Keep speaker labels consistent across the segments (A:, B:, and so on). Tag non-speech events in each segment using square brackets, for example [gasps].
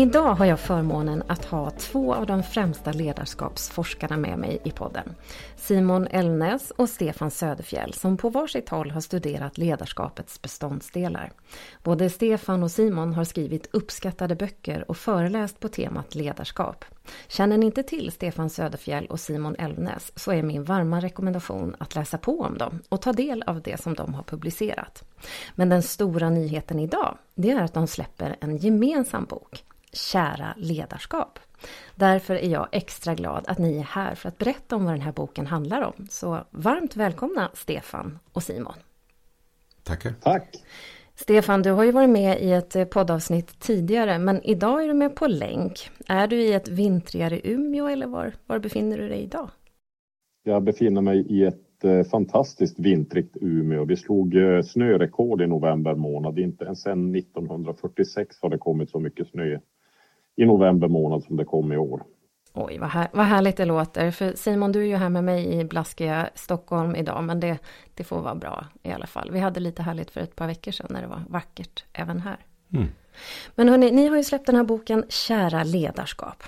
A: Idag har jag förmånen att ha två av de främsta ledarskapsforskarna med mig i podden. Simon Elnäs och Stefan Söderfjell som på varsitt håll har studerat ledarskapets beståndsdelar. Både Stefan och Simon har skrivit uppskattade böcker och föreläst på temat ledarskap. Känner ni inte till Stefan Söderfjell och Simon Elnäs så är min varma rekommendation att läsa på om dem och ta del av det som de har publicerat. Men den stora nyheten idag, det är att de släpper en gemensam bok Kära ledarskap. Därför är jag extra glad att ni är här för att berätta om vad den här boken handlar om. Så varmt välkomna Stefan och Simon.
B: Tackar.
C: Tack.
A: Stefan, du har ju varit med i ett poddavsnitt tidigare, men idag är du med på länk. Är du i ett vintrigare Umeå eller var, var befinner du dig idag?
C: Jag befinner mig i ett eh, fantastiskt vintrigt Umeå. Vi slog eh, snörekord i november månad. Inte ens sedan 1946 har det kommit så mycket snö i november månad som det kom i år.
A: Oj, vad, här, vad härligt det låter. För Simon, du är ju här med mig i blaskiga Stockholm idag, men det, det får vara bra i alla fall. Vi hade lite härligt för ett par veckor sedan när det var vackert även här. Mm. Men hörni, ni har ju släppt den här boken Kära ledarskap.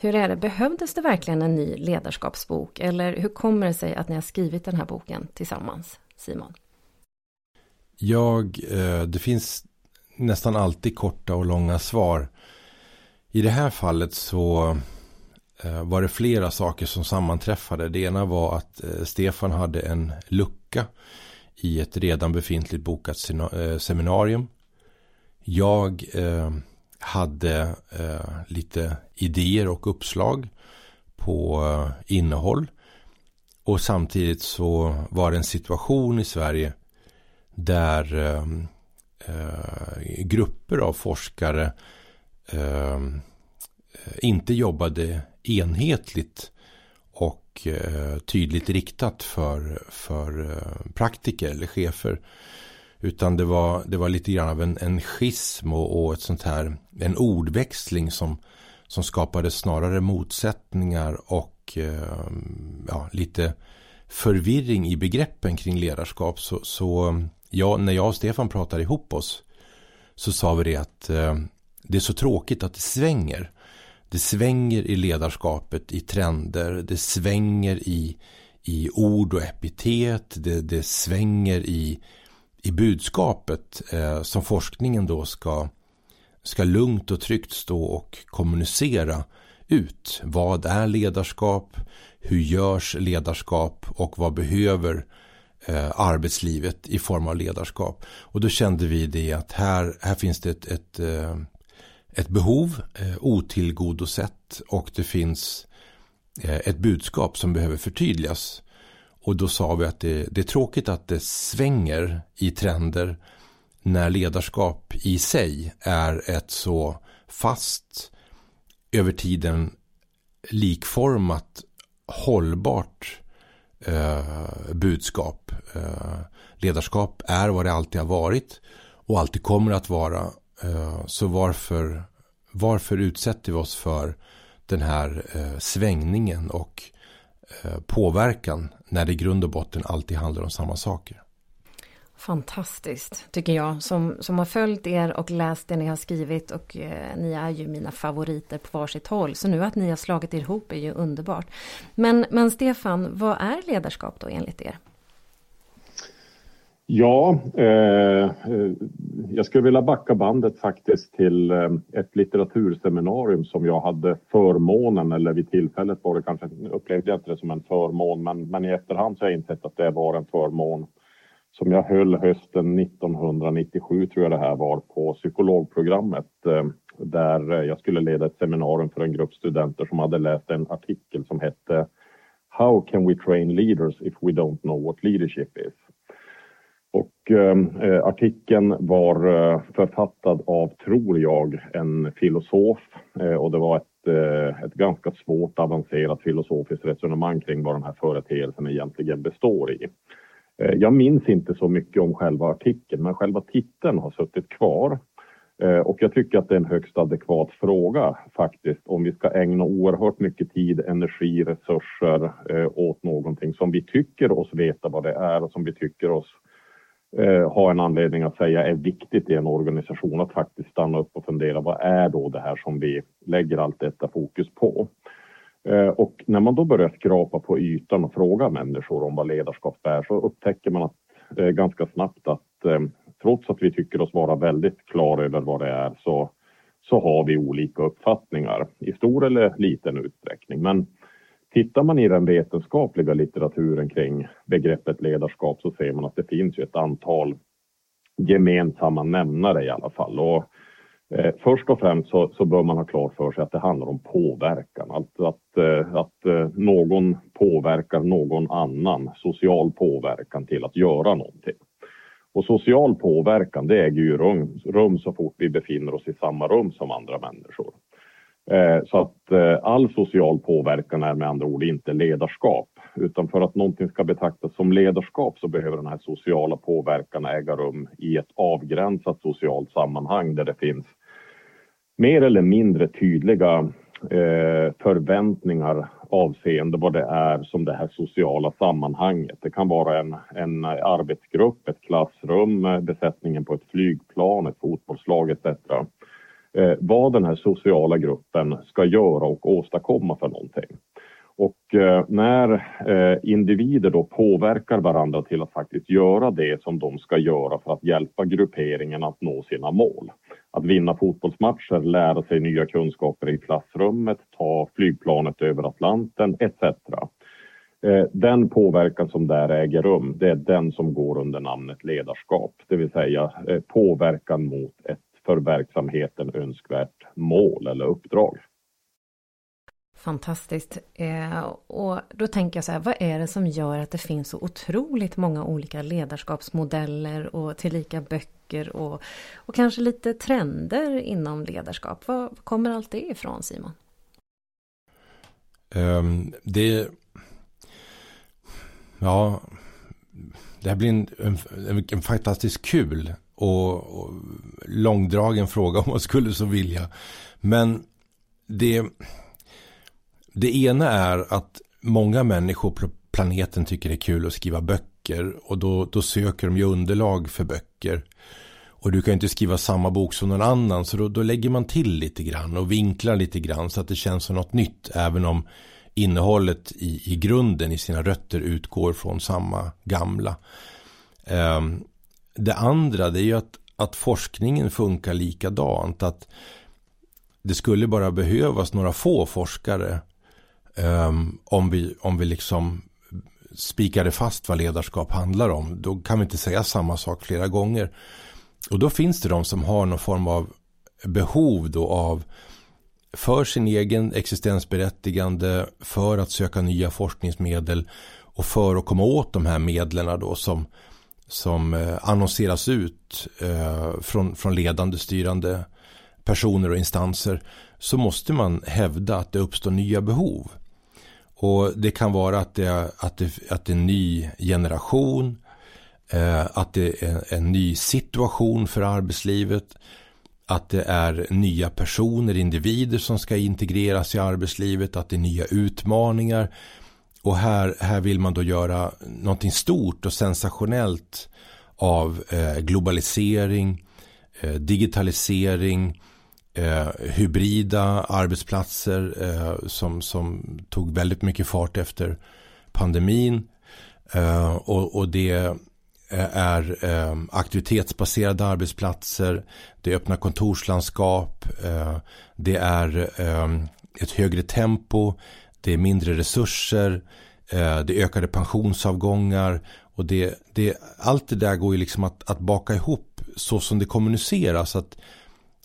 A: Hur är det, behövdes det verkligen en ny ledarskapsbok? Eller hur kommer det sig att ni har skrivit den här boken tillsammans, Simon?
B: Jag, eh, det finns nästan alltid korta och långa svar i det här fallet så eh, var det flera saker som sammanträffade. Det ena var att eh, Stefan hade en lucka i ett redan befintligt bokat seminarium. Jag hade eh, lite idéer och uppslag på eh, innehåll. Och samtidigt så var det en situation i Sverige där ehm, eh, grupper av forskare eh, inte jobbade enhetligt och eh, tydligt riktat för, för eh, praktiker eller chefer. Utan det var, det var lite grann av en, en schism och, och ett sånt här, en ordväxling som, som skapade snarare motsättningar och eh, ja, lite förvirring i begreppen kring ledarskap. Så, så ja, när jag och Stefan pratade ihop oss så sa vi det att eh, det är så tråkigt att det svänger. Det svänger i ledarskapet, i trender, det svänger i, i ord och epitet, det, det svänger i, i budskapet eh, som forskningen då ska, ska lugnt och tryggt stå och kommunicera ut. Vad är ledarskap? Hur görs ledarskap? Och vad behöver eh, arbetslivet i form av ledarskap? Och då kände vi det att här, här finns det ett, ett eh, ett behov eh, otillgodosett och det finns eh, ett budskap som behöver förtydligas. Och då sa vi att det, det är tråkigt att det svänger i trender när ledarskap i sig är ett så fast över tiden likformat hållbart eh, budskap. Eh, ledarskap är vad det alltid har varit och alltid kommer att vara Eh, så varför, varför utsätter vi oss för den här eh, svängningen och eh, Eh, påverkan när det i grund och botten alltid handlar om samma saker?
A: Fantastiskt, tycker jag, som, som har följt er och läst det ni har skrivit och eh, ni är ju mina favoriter på varsitt håll. Så nu att ni har slagit er ihop är ju underbart. Men, men Stefan, vad är ledarskap då enligt er?
C: Ja, eh, jag skulle vilja backa bandet faktiskt till eh, ett litteraturseminarium som jag hade förmånen, eller vid tillfället var det kanske, upplevde jag inte det som en förmån, men, men i efterhand så har jag insett att det var en förmån som jag höll hösten 1997 tror jag det här var på psykologprogrammet eh, där jag skulle leda ett seminarium för en grupp studenter som hade läst en artikel som hette How can we train leaders if we don't know what leadership is? Och ehm, eh, artikeln var eh, författad av, tror jag, en filosof eh, och det var ett, eh, ett ganska svårt avancerat filosofiskt resonemang kring vad den här företeelsen egentligen består i. Eh, jag minns inte så mycket om själva artikeln, men själva titeln har suttit kvar. Eh, och jag tycker att det är en högst adekvat fråga faktiskt om vi ska ägna oerhört mycket tid, energi, resurser eh, åt någonting som vi tycker oss veta vad det är och som vi tycker oss Eh, ha en anledning att säga är viktigt i en organisation att faktiskt stanna upp och fundera vad är då det här som vi lägger allt detta fokus på. Eh, och när man då börjar skrapa på ytan och fråga människor om vad ledarskap är så upptäcker man att, ganska snabbt att eh, trots att vi tycker oss vara väldigt klara över vad det är så, så har vi olika uppfattningar i stor eller liten utsträckning. Men tittar man i den vetenskapliga litteraturen kring begreppet ledarskap så ser man att det finns ju ett antal gemensamma nämnare i alla fall. Och, eh, först och främst så, så, bör man ha klart för sig att det handlar om påverkan. Att, att, eh, att eh, någon påverkar någon annan, social påverkan till att göra någonting. Och social påverkan, det äger ju rum, rum så fort vi befinner oss i samma rum som andra människor. Eh, så att eh, all social påverkan är med andra ord inte ledarskap, utan för att någonting ska betraktas som ledarskap så behöver den här sociala påverkan äga rum i ett avgränsat socialt sammanhang där det finns mer eller mindre tydliga eh, förväntningar avseende vad det är som det här sociala sammanhanget. Det kan vara en, en arbetsgrupp, ett klassrum, besättningen på ett flygplan, ett fotbollslag etc. Eh, vad den här sociala gruppen ska göra och åstadkomma för någonting. Och eh, när eh, individer då påverkar varandra till att faktiskt göra det som de ska göra för att hjälpa grupperingen att nå sina mål. Att vinna fotbollsmatcher, lära sig nya kunskaper i klassrummet, ta flygplanet över Atlanten etc. Eh, den påverkan som där äger rum, det är den som går under namnet ledarskap, det vill säga eh, påverkan mot ett för verksamheten önskvärt mål eller uppdrag.
A: Fantastiskt. Eh, och då tänker jag så här, vad är det som gör att det finns så otroligt många olika ledarskapsmodeller och tillika böcker och, och kanske lite trender inom ledarskap? Var kommer allt det ifrån Simon?
B: Um, det... Ja, det här blir en, en, en fantastiskt kul och, och långdragen fråga om man skulle så vilja. Men det det ena är att många människor på planeten tycker det är kul att skriva böcker och då, då söker de ju underlag för böcker. Och du kan ju inte skriva samma bok som någon annan så då, då lägger man till lite grann och vinklar lite grann så att det känns som något nytt även om innehållet i, i grunden i sina rötter utgår från samma gamla. Um, det andra det är ju att, att forskningen funkar likadant. Att det skulle bara behövas några få forskare Um, om, vi, om vi liksom spikade fast vad ledarskap handlar om. Då kan vi inte säga samma sak flera gånger. Och då finns det de som har någon form av behov då av för sin egen existensberättigande, för att söka nya forskningsmedel och för att komma åt de här medlen då som, som eh, annonseras ut eh, från, från ledande styrande personer och instanser så måste man hävda att det uppstår nya behov. Och det kan vara att det är, att det, att det är en ny generation, eh, att det är en ny situation för arbetslivet, att det är nya personer, individer som ska integreras i arbetslivet, att det är nya utmaningar. Och här, här vill man då göra någonting stort och sensationellt av eh, globalisering, eh, digitalisering, eh, hybrida arbetsplatser eh, som, som tog väldigt mycket fart efter pandemin. Eh, och, och det eh, är eh, aktivitetsbaserade arbetsplatser, det är öppna kontorslandskap, eh, det är eh, ett högre tempo, det är mindre resurser, eh, det är ökade pensionsavgångar och det, det, allt det där går ju liksom att, att baka ihop så som det kommuniceras. Att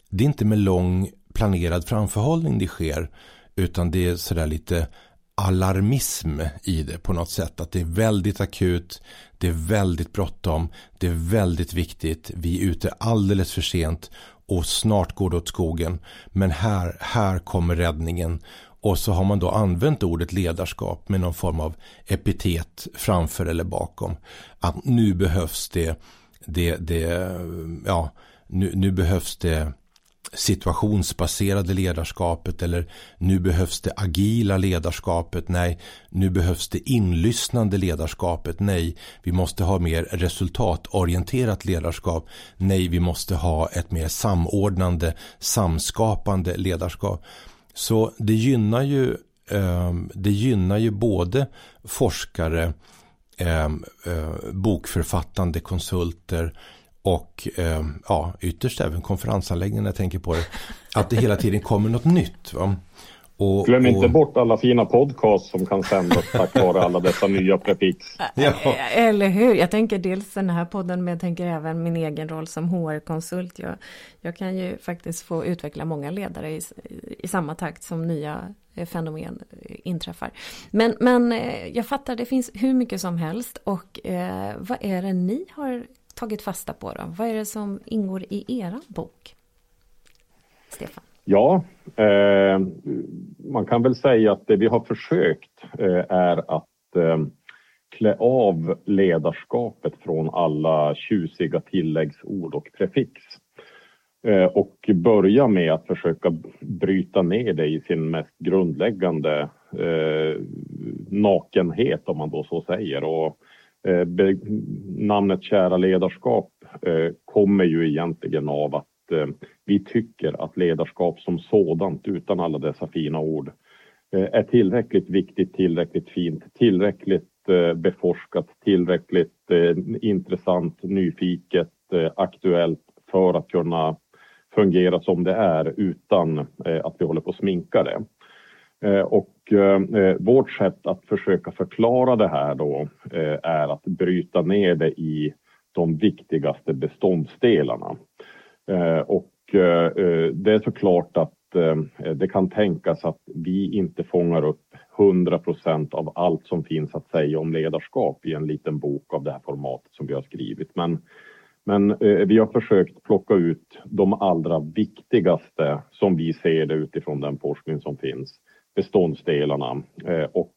B: det är inte med lång planerad framförhållning det sker. Utan det är sådär lite alarmism i det på något sätt. Att det är väldigt akut, det är väldigt bråttom, det är väldigt viktigt, vi är ute alldeles för sent och snart går det åt skogen. Men här, här kommer räddningen och så har man då använt ordet ledarskap med någon form av epitet framför eller bakom. Att nu behövs det, det, det ja, nu, nu behövs det situationsbaserade ledarskapet eller nu behövs det agila ledarskapet. Nej, nu behövs det inlyssnande ledarskapet. Nej, vi måste ha mer resultatorienterat ledarskap. Nej, vi måste ha ett mer samordnande, samskapande ledarskap. Så det gynnar ju, ehm, det gynnar ju både forskare, ehm, eh, bokförfattande konsulter och ehm, ja, ytterst även konferensanläggningen när jag tänker på det. Att det hela tiden kommer något nytt. Va?
C: Och, Glöm inte och... bort alla fina podcasts som kan sändas tack vare alla dessa nya prefix. [laughs]
A: Ja. Eller hur? Jag tänker dels den här podden men jag tänker även min egen roll som HR-konsult. Jag, jag kan ju faktiskt få utveckla många ledare i, i samma takt som nya eh, fenomen eh, inträffar. Men, men eh, jag fattar, det finns hur mycket som helst och eh, vad är det ni har tagit fasta på då? Vad är det som ingår i era bok? Stefan?
C: Ja, eh, man kan väl säga att det vi har försökt eh, är att eh, klä av ledarskapet från alla tjusiga tilläggsord och prefix. Eh, och börja med att försöka bryta ner det i sin mest grundläggande eh, nakenhet om man då så säger. Och Eh, namnet kära ledarskap eh, kommer ju egentligen av att Eh, vi tycker att ledarskap som sådant utan alla dessa fina ord eh, är tillräckligt viktigt, tillräckligt fint, tillräckligt eh, beforskat, tillräckligt intressant, nyfiket, aktuellt för att kunna fungera som det är utan att vi håller på att sminka det. Och vårt sätt att försöka förklara det här då är att bryta ner det i de viktigaste beståndsdelarna. Eh, och eh, eh, det är såklart att det kan tänkas att vi inte fångar upp 100 procent av allt som finns att säga om ledarskap i en liten bok av det här formatet som vi har skrivit. Men, men vi har försökt plocka ut de allra viktigaste som vi ser det utifrån den forskning som finns beståndsdelarna och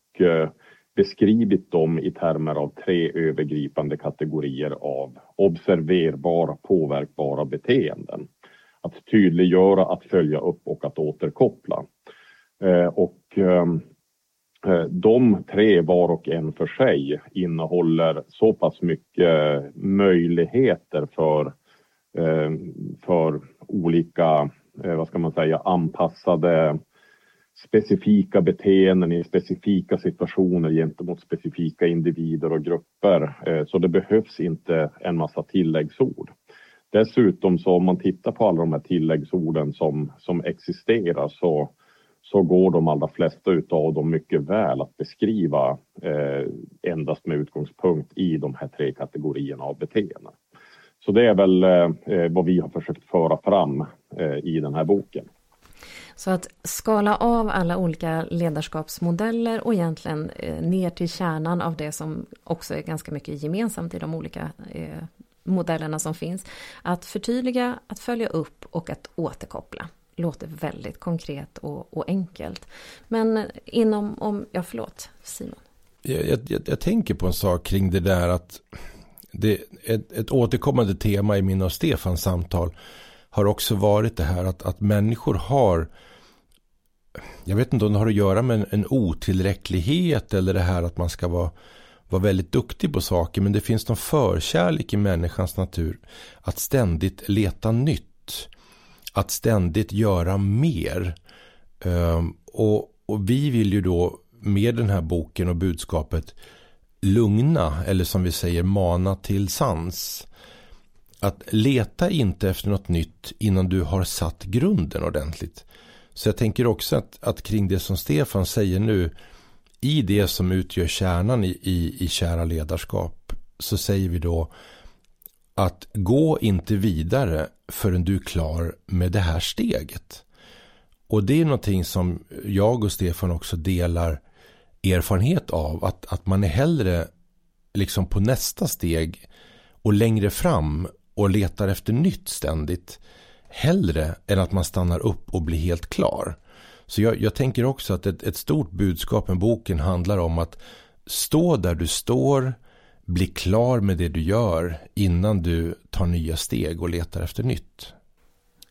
C: beskrivit dem i termer av tre övergripande kategorier av observerbara, påverkbara beteenden. Att tydliggöra, att följa upp och att återkoppla. Eh, och eh, eh, de tre var och en för sig innehåller så pass mycket möjligheter för, för olika, vad ska man säga, anpassade specifika beteenden i specifika situationer gentemot specifika individer och grupper. Eh, så det behövs inte en massa tilläggsord. Dessutom så om man tittar på alla de här tilläggsorden som, som existerar så, så går de allra flesta utav dem mycket väl att beskriva eh, endast med utgångspunkt i de här tre kategorierna av beteenden. Så det är väl eh, vad vi har försökt föra fram eh, i den här boken.
A: Så att skala av alla olika ledarskapsmodeller och egentligen eh, ner till kärnan av det som också är ganska mycket gemensamt i de olika eh, modellerna som finns. Att förtydliga, att följa upp och att återkoppla. Låter väldigt konkret och, och enkelt. Men inom, om, ja förlåt Simon.
B: Jag, jag, jag, tänker på en sak kring det där att det, ett, ett återkommande tema i min och Stefans samtal har också varit det här att, att människor har jag vet inte om det har att göra med en, en otillräcklighet eller det här att man ska vara, vara väldigt duktig på saker. Men det finns någon förkärlek i människans natur att ständigt leta nytt. Att ständigt göra mer. Um, och, och vi vill ju då med den här boken och budskapet lugna eller som vi säger mana till sans. Att leta inte efter något nytt innan du har satt grunden ordentligt. Så jag tänker också att, att kring det som Stefan säger nu, i det som utgör kärnan i, i, i kära ledarskap, så säger vi då att gå inte vidare förrän du är klar med det här steget. Och det är någonting som jag och Stefan också delar erfarenhet av. Att, att man är hellre liksom på nästa steg och längre fram och letar efter nytt ständigt hellre än att man stannar upp och blir helt klar. Så jag, jag tänker också att ett, ett stort budskap med boken handlar om att stå där du står, bli klar med det du gör innan du tar nya steg och letar efter nytt.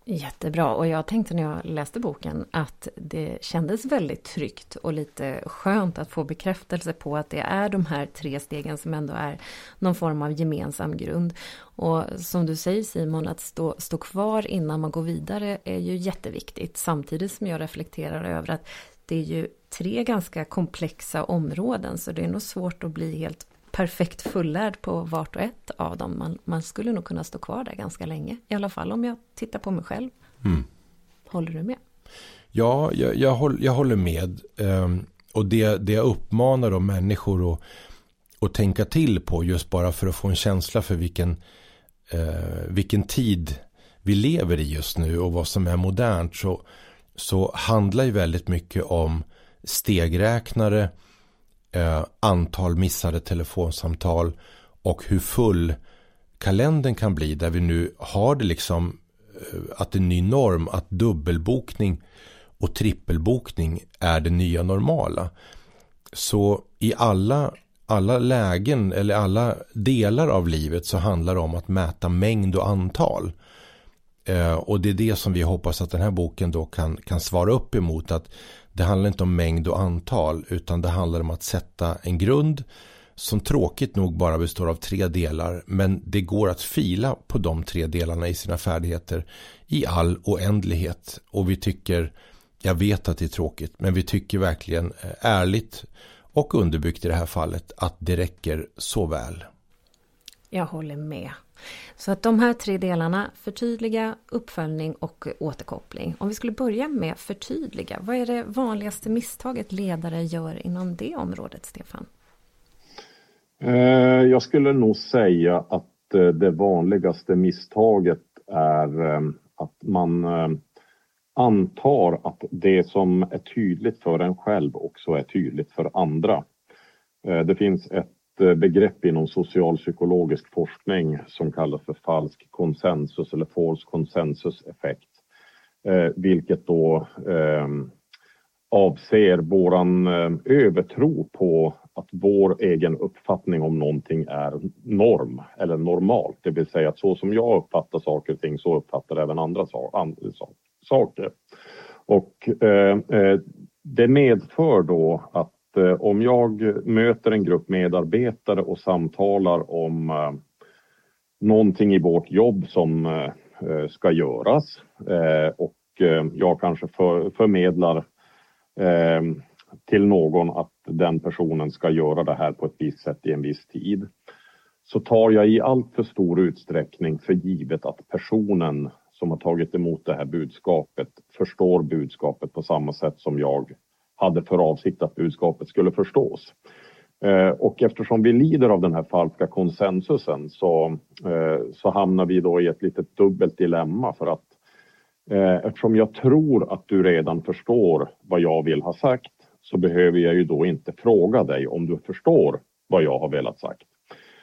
A: Jättebra och jag tänkte när jag läste boken att det kändes väldigt tryggt och lite skönt att få bekräftelse på att det är de här tre stegen som ändå är någon form av gemensam grund. Och som du säger Simon, att stå, stå kvar innan man går vidare är ju jätteviktigt samtidigt som jag reflekterar över att det är ju tre ganska komplexa områden så det är nog svårt att bli helt perfekt fullärd på vart och ett av dem. Man, man skulle nog kunna stå kvar där ganska länge. I alla fall om jag tittar på mig själv. Mm. Håller du med?
B: Ja, jag, jag, håller, jag håller med. Um, och det, det jag uppmanar de människor att, att tänka till på just bara för att få en känsla för vilken, uh, vilken tid vi lever i just nu och vad som är modernt så, så handlar ju väldigt mycket om stegräknare, eh, antal missade telefonsamtal och hur full kalendern kan bli där vi nu har det liksom eh, att det är en ny norm att dubbelbokning och trippelbokning är det nya normala. Så i alla, alla lägen eller alla delar av livet så handlar det om att mäta mängd och antal. Eh, och det är det som vi hoppas att den här boken då kan, kan svara upp emot. Att det handlar inte om mängd och antal utan det handlar om att sätta en grund som tråkigt nog bara består av tre delar. Men det går att fila på de tre delarna i sina färdigheter i all oändlighet. Och vi tycker, jag vet att det är tråkigt, men vi tycker verkligen eh, ärligt och underbyggt i det här fallet att det räcker så väl.
A: Jag håller med. Så att de här tre delarna, förtydliga, uppföljning och återkoppling. Om vi skulle börja med förtydliga, vad är det vanligaste misstaget ledare gör inom det området, Stefan?
C: Eh, jag skulle nog säga att eh, det vanligaste misstaget är eh, att man antar att det som är tydligt för en själv också är tydligt för andra. Det finns ett Eh, begrepp inom socialpsykologisk forskning som kallas för falsk konsensus eller false consensus effekt. Eh, vilket då eh, avser våran eh, övertro på att vår egen uppfattning om någonting är norm eller normalt. Det vill säga att så som jag uppfattar saker och ting så uppfattar även andra saker. Och eh, eh, det medför då att Eh, om jag möter en grupp medarbetare och samtalar om eh, någonting i vårt jobb som eh, eh ska göras eh, och eh, jag kanske förmedlar till någon att den personen ska göra det här på ett visst sätt i en viss tid så tar jag i allt för stor utsträckning för givet att personen som har tagit emot det här budskapet förstår budskapet på samma sätt som jag hade för avsikt att budskapet skulle förstås. Eh, och eftersom vi lider av den här falska konsensusen så, eh, så hamnar vi då i ett litet dubbelt dilemma för att eh, eftersom jag tror att du redan förstår vad jag vill ha sagt så behöver jag ju då inte fråga dig om du förstår vad jag har velat sagt.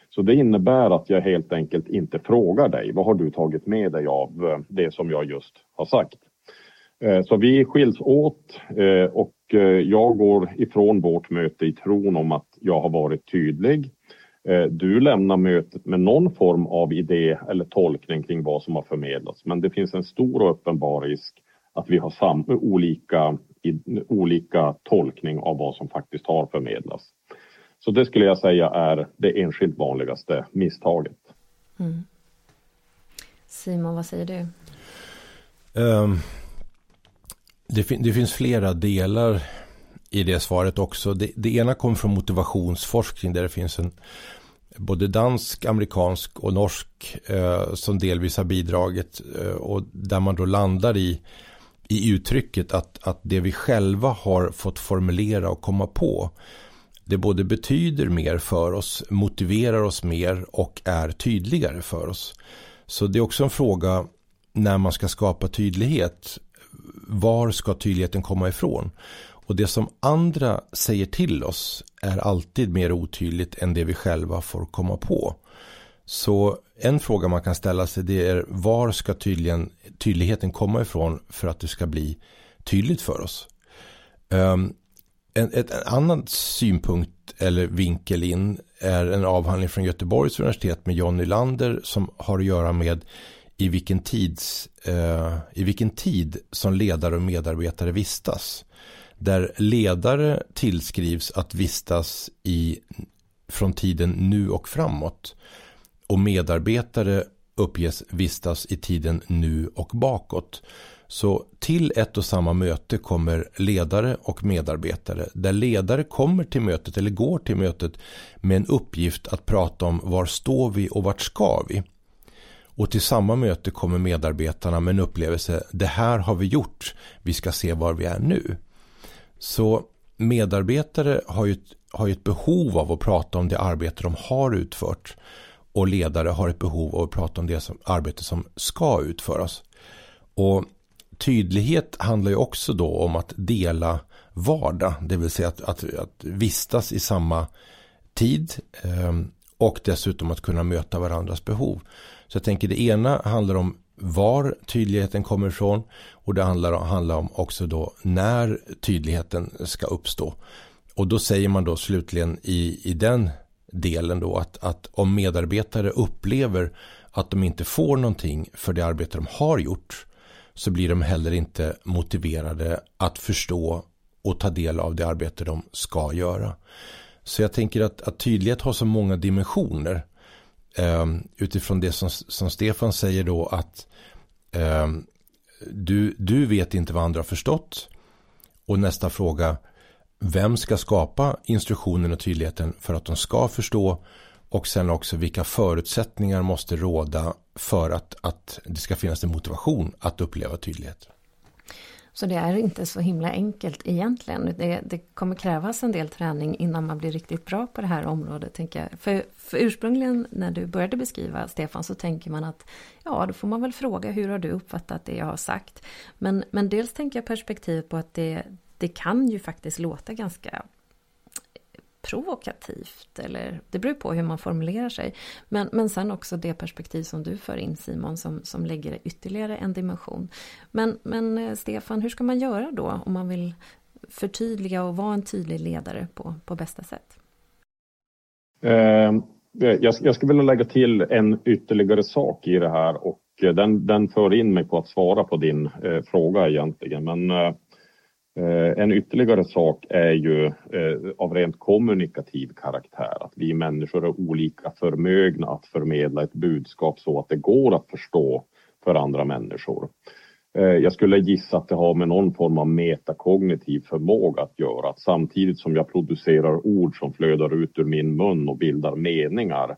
C: Så det innebär att jag helt enkelt inte frågar dig. Vad har du tagit med dig av det som jag just har sagt? Så vi skiljs åt och jag går ifrån vårt möte i tron om att jag har varit tydlig. Eh, du lämnar mötet med någon form av idé eller tolkning kring vad som har förmedlats. Men det finns en stor och uppenbar risk att vi har sam olika, olika tolkning av vad som faktiskt har förmedlats. Så det skulle jag säga är det enskilt vanligaste misstaget. Mm.
A: Simon, vad säger du?
B: Um, det, fin det, finns flera delar i det svaret också. Det, det ena kommer från motivationsforskning där det finns en både dansk, amerikansk och norsk eh, som delvis har bidragit eh, och där man då landar i, i uttrycket att, att det vi själva har fått formulera och komma på det både betyder mer för oss, motiverar oss mer och är tydligare för oss. Så det är också en fråga när man ska skapa tydlighet var ska tydligheten komma ifrån? Och det som andra säger till oss är alltid mer otydligt än det vi själva får komma på. Så en fråga man kan ställa sig det är var ska tydligen, tydligheten komma ifrån för att det ska bli tydligt för oss? Um, en, ett, en annan synpunkt eller vinkel in är en avhandling från Göteborgs universitet med John Nylander som har att göra med i vilken, tids, eh, i vilken tid som ledare och medarbetare vistas. Där ledare tillskrivs att vistas i, från tiden nu och framåt. Och medarbetare uppges vistas i tiden nu och bakåt. Så till ett och samma möte kommer ledare och medarbetare. Där ledare kommer till mötet eller går till mötet med en uppgift att prata om var står vi och vart ska vi. Och till samma möte kommer medarbetarna med en upplevelse. Det här har vi gjort. Vi ska se var vi är nu. Så medarbetare har ju, har ju ett behov av att prata om det arbete de har utfört. Och ledare har ett behov av att prata om det som, arbete som ska utföras. Och tydlighet handlar ju också då om att dela vardag. Det vill säga att, att, att vistas i samma tid. Eh, och dessutom att kunna möta varandras behov. Så jag tänker det ena handlar om var tydligheten kommer ifrån och det handlar, handlar om också då när tydligheten ska uppstå. Och då säger man då slutligen i, i den delen då att, att om medarbetare upplever att de inte får någonting för det arbete de har gjort så blir de heller inte motiverade att förstå och ta del av det arbete de ska göra. Så jag tänker att, att tydlighet har så många dimensioner. Eh, utifrån det som, som Stefan säger då att eh, du, du vet inte vad andra har förstått. Och nästa fråga, vem ska skapa instruktionen och tydligheten för att de ska förstå? Och sen också vilka förutsättningar måste råda för att, att det ska finnas en motivation att uppleva tydlighet.
A: Så det är inte så himla enkelt egentligen. Det, det, kommer krävas en del träning innan man blir riktigt bra på det här området. Tänker jag. För, för ursprungligen när du började beskriva Stefan så tänker man att ja, då får man väl fråga hur har du uppfattat det jag har sagt. Men, men dels tänker jag perspektivet på att det, det kan ju faktiskt låta ganska provokativt eller det beror på hur man formulerar sig. Men, men sen också det perspektiv som du för in Simon som, som lägger ytterligare en dimension. Men, men eh, Stefan, hur ska man göra då om man vill förtydliga och vara en tydlig ledare på, på bästa sätt?
C: Ehm, eh, jag, jag skulle vilja lägga till en ytterligare sak i det här och eh, den, den för in mig på att svara på din eh, fråga egentligen. Men Eh, Eh, en ytterligare sak är ju eh, av rent kommunikativ karaktär, att vi människor är olika förmögna att förmedla ett budskap så att det går att förstå för andra människor. Eh, jag skulle gissa att det har med någon form av metakognitiv förmåga att göra, att samtidigt som jag producerar ord som flödar ut ur min mun och bildar meningar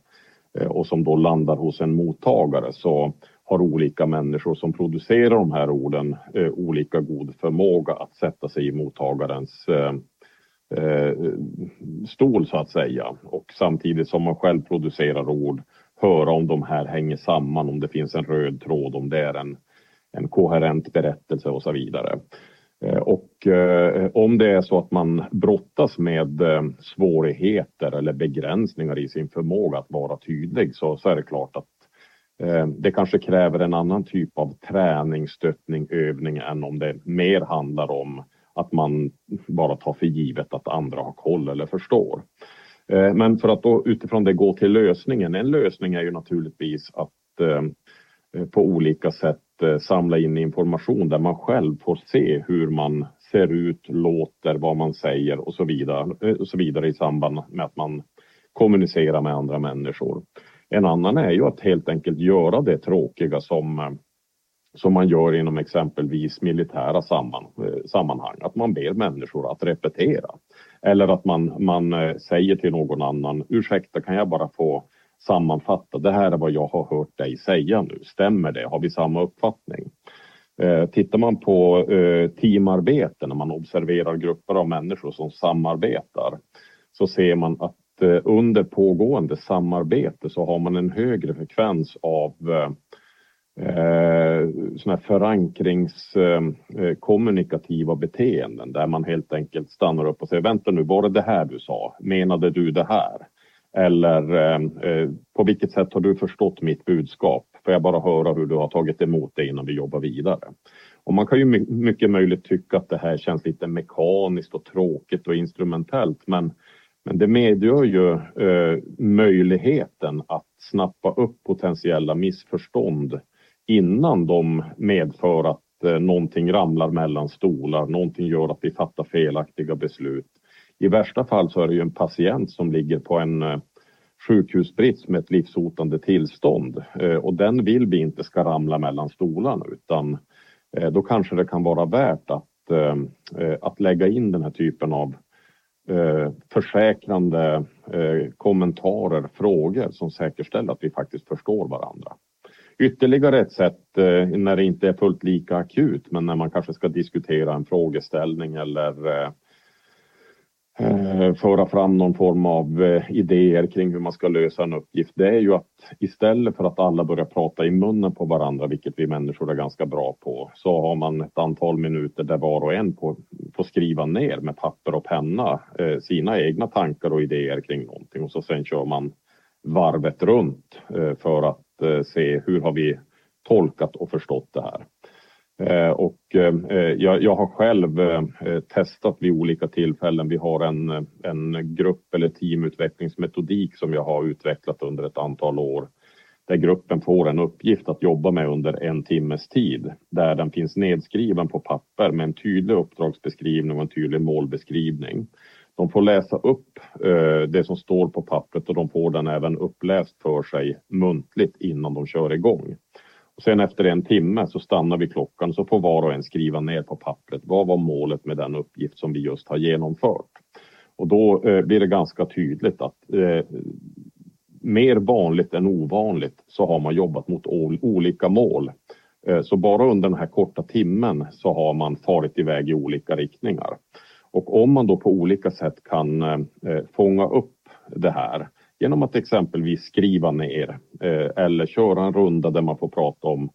C: och som då landar hos en mottagare så har olika människor som producerar de här orden eh, olika god förmåga att sätta sig i mottagarens eh, eh, stol så att säga och samtidigt som man själv producerar ord höra om de här hänger samman, om det finns en röd tråd, om det är en, en koherent berättelse och så vidare. Eh, och eh, om det är så att man brottas med eh, svårigheter eller begränsningar i sin förmåga att vara tydlig så, så är det klart att Eh, det kanske kräver en annan typ av träning, stöttning, övning än om det mer handlar om att man bara tar för givet att andra har koll eller förstår. Eh, men för att då utifrån det gå till lösningen. En lösning är ju naturligtvis att eh, på olika sätt samla in information där man själv får se hur man ser ut, låter, vad man säger och så vidare, och så vidare i samband med att man kommunicerar med andra människor. En annan är ju att helt enkelt göra det tråkiga som, eh, som man gör inom exempelvis militära samman, eh, sammanhang. Att man ber människor att repetera. Eller att man, man eh, säger till någon annan, ursäkta kan jag bara få sammanfatta, det här är vad jag har hört dig säga nu, stämmer det? Har vi samma uppfattning? Eh, tittar man på eh, teamarbete, när man observerar grupper av människor som samarbetar, så ser man att Eh, under pågående samarbete så har man en högre frekvens av eh, eh såna här förankringskommunikativa eh, eh beteenden där man helt enkelt stannar upp och säger vänta nu, var det det här du sa? Menade du det här? Eller eh, på vilket sätt har du förstått mitt budskap? Får jag bara höra hur du har tagit emot det innan vi jobbar vidare? Och man kan ju mycket möjligt tycka att det här känns lite mekaniskt och tråkigt och instrumentellt men, men det medger ju eh, möjligheten att snappa upp potentiella missförstånd innan de medför att eh, någonting ramlar mellan stolar, någonting gör att vi fattar felaktiga beslut. I värsta fall så är det ju en patient som ligger på en eh, sjukhusbrits med ett livshotande tillstånd eh, och den vill vi inte ska ramla mellan stolarna utan eh, då kanske det kan vara värt att, eh, eh, att lägga in den här typen av Eh, försäkrande eh, kommentarer, frågor som säkerställer att vi faktiskt förstår varandra. Ytterligare ett sätt eh, när det inte är fullt lika akut men när man kanske ska diskutera en frågeställning eller Eh, Eh, föra fram någon form av eh, idéer kring hur man ska lösa en uppgift. Det är ju att istället för att alla börjar prata i munnen på varandra, vilket vi människor är ganska bra på, så har man ett antal minuter där var och en får skriva ner med papper och penna eh, sina egna tankar och idéer kring någonting och så sen kör man varvet runt eh, för att se hur har vi tolkat och förstått det här. Eh, och eh, eh, jag, har själv testat vid olika tillfällen. Vi har en, en grupp eller teamutvecklingsmetodik som jag har utvecklat under ett antal år. Där gruppen får en uppgift att jobba med under en timmes tid. Där den finns nedskriven på papper med en tydlig uppdragsbeskrivning och en tydlig målbeskrivning. De får läsa upp det som står på pappret och de får den även uppläst för sig muntligt innan de kör igång. Sen efter en timme så stannar vi klockan så får var och en skriva ner på pappret vad var målet med den uppgift som vi just har genomfört. Och då eh, blir det ganska tydligt att eh, mer vanligt än ovanligt så har man jobbat mot olika mål. Eh, så bara under den här korta timmen så har man farit iväg i olika riktningar. Och om man då på olika sätt kan eh, eh fånga upp det här genom att exempelvis skriva ner eh, eller köra en runda där man får prata om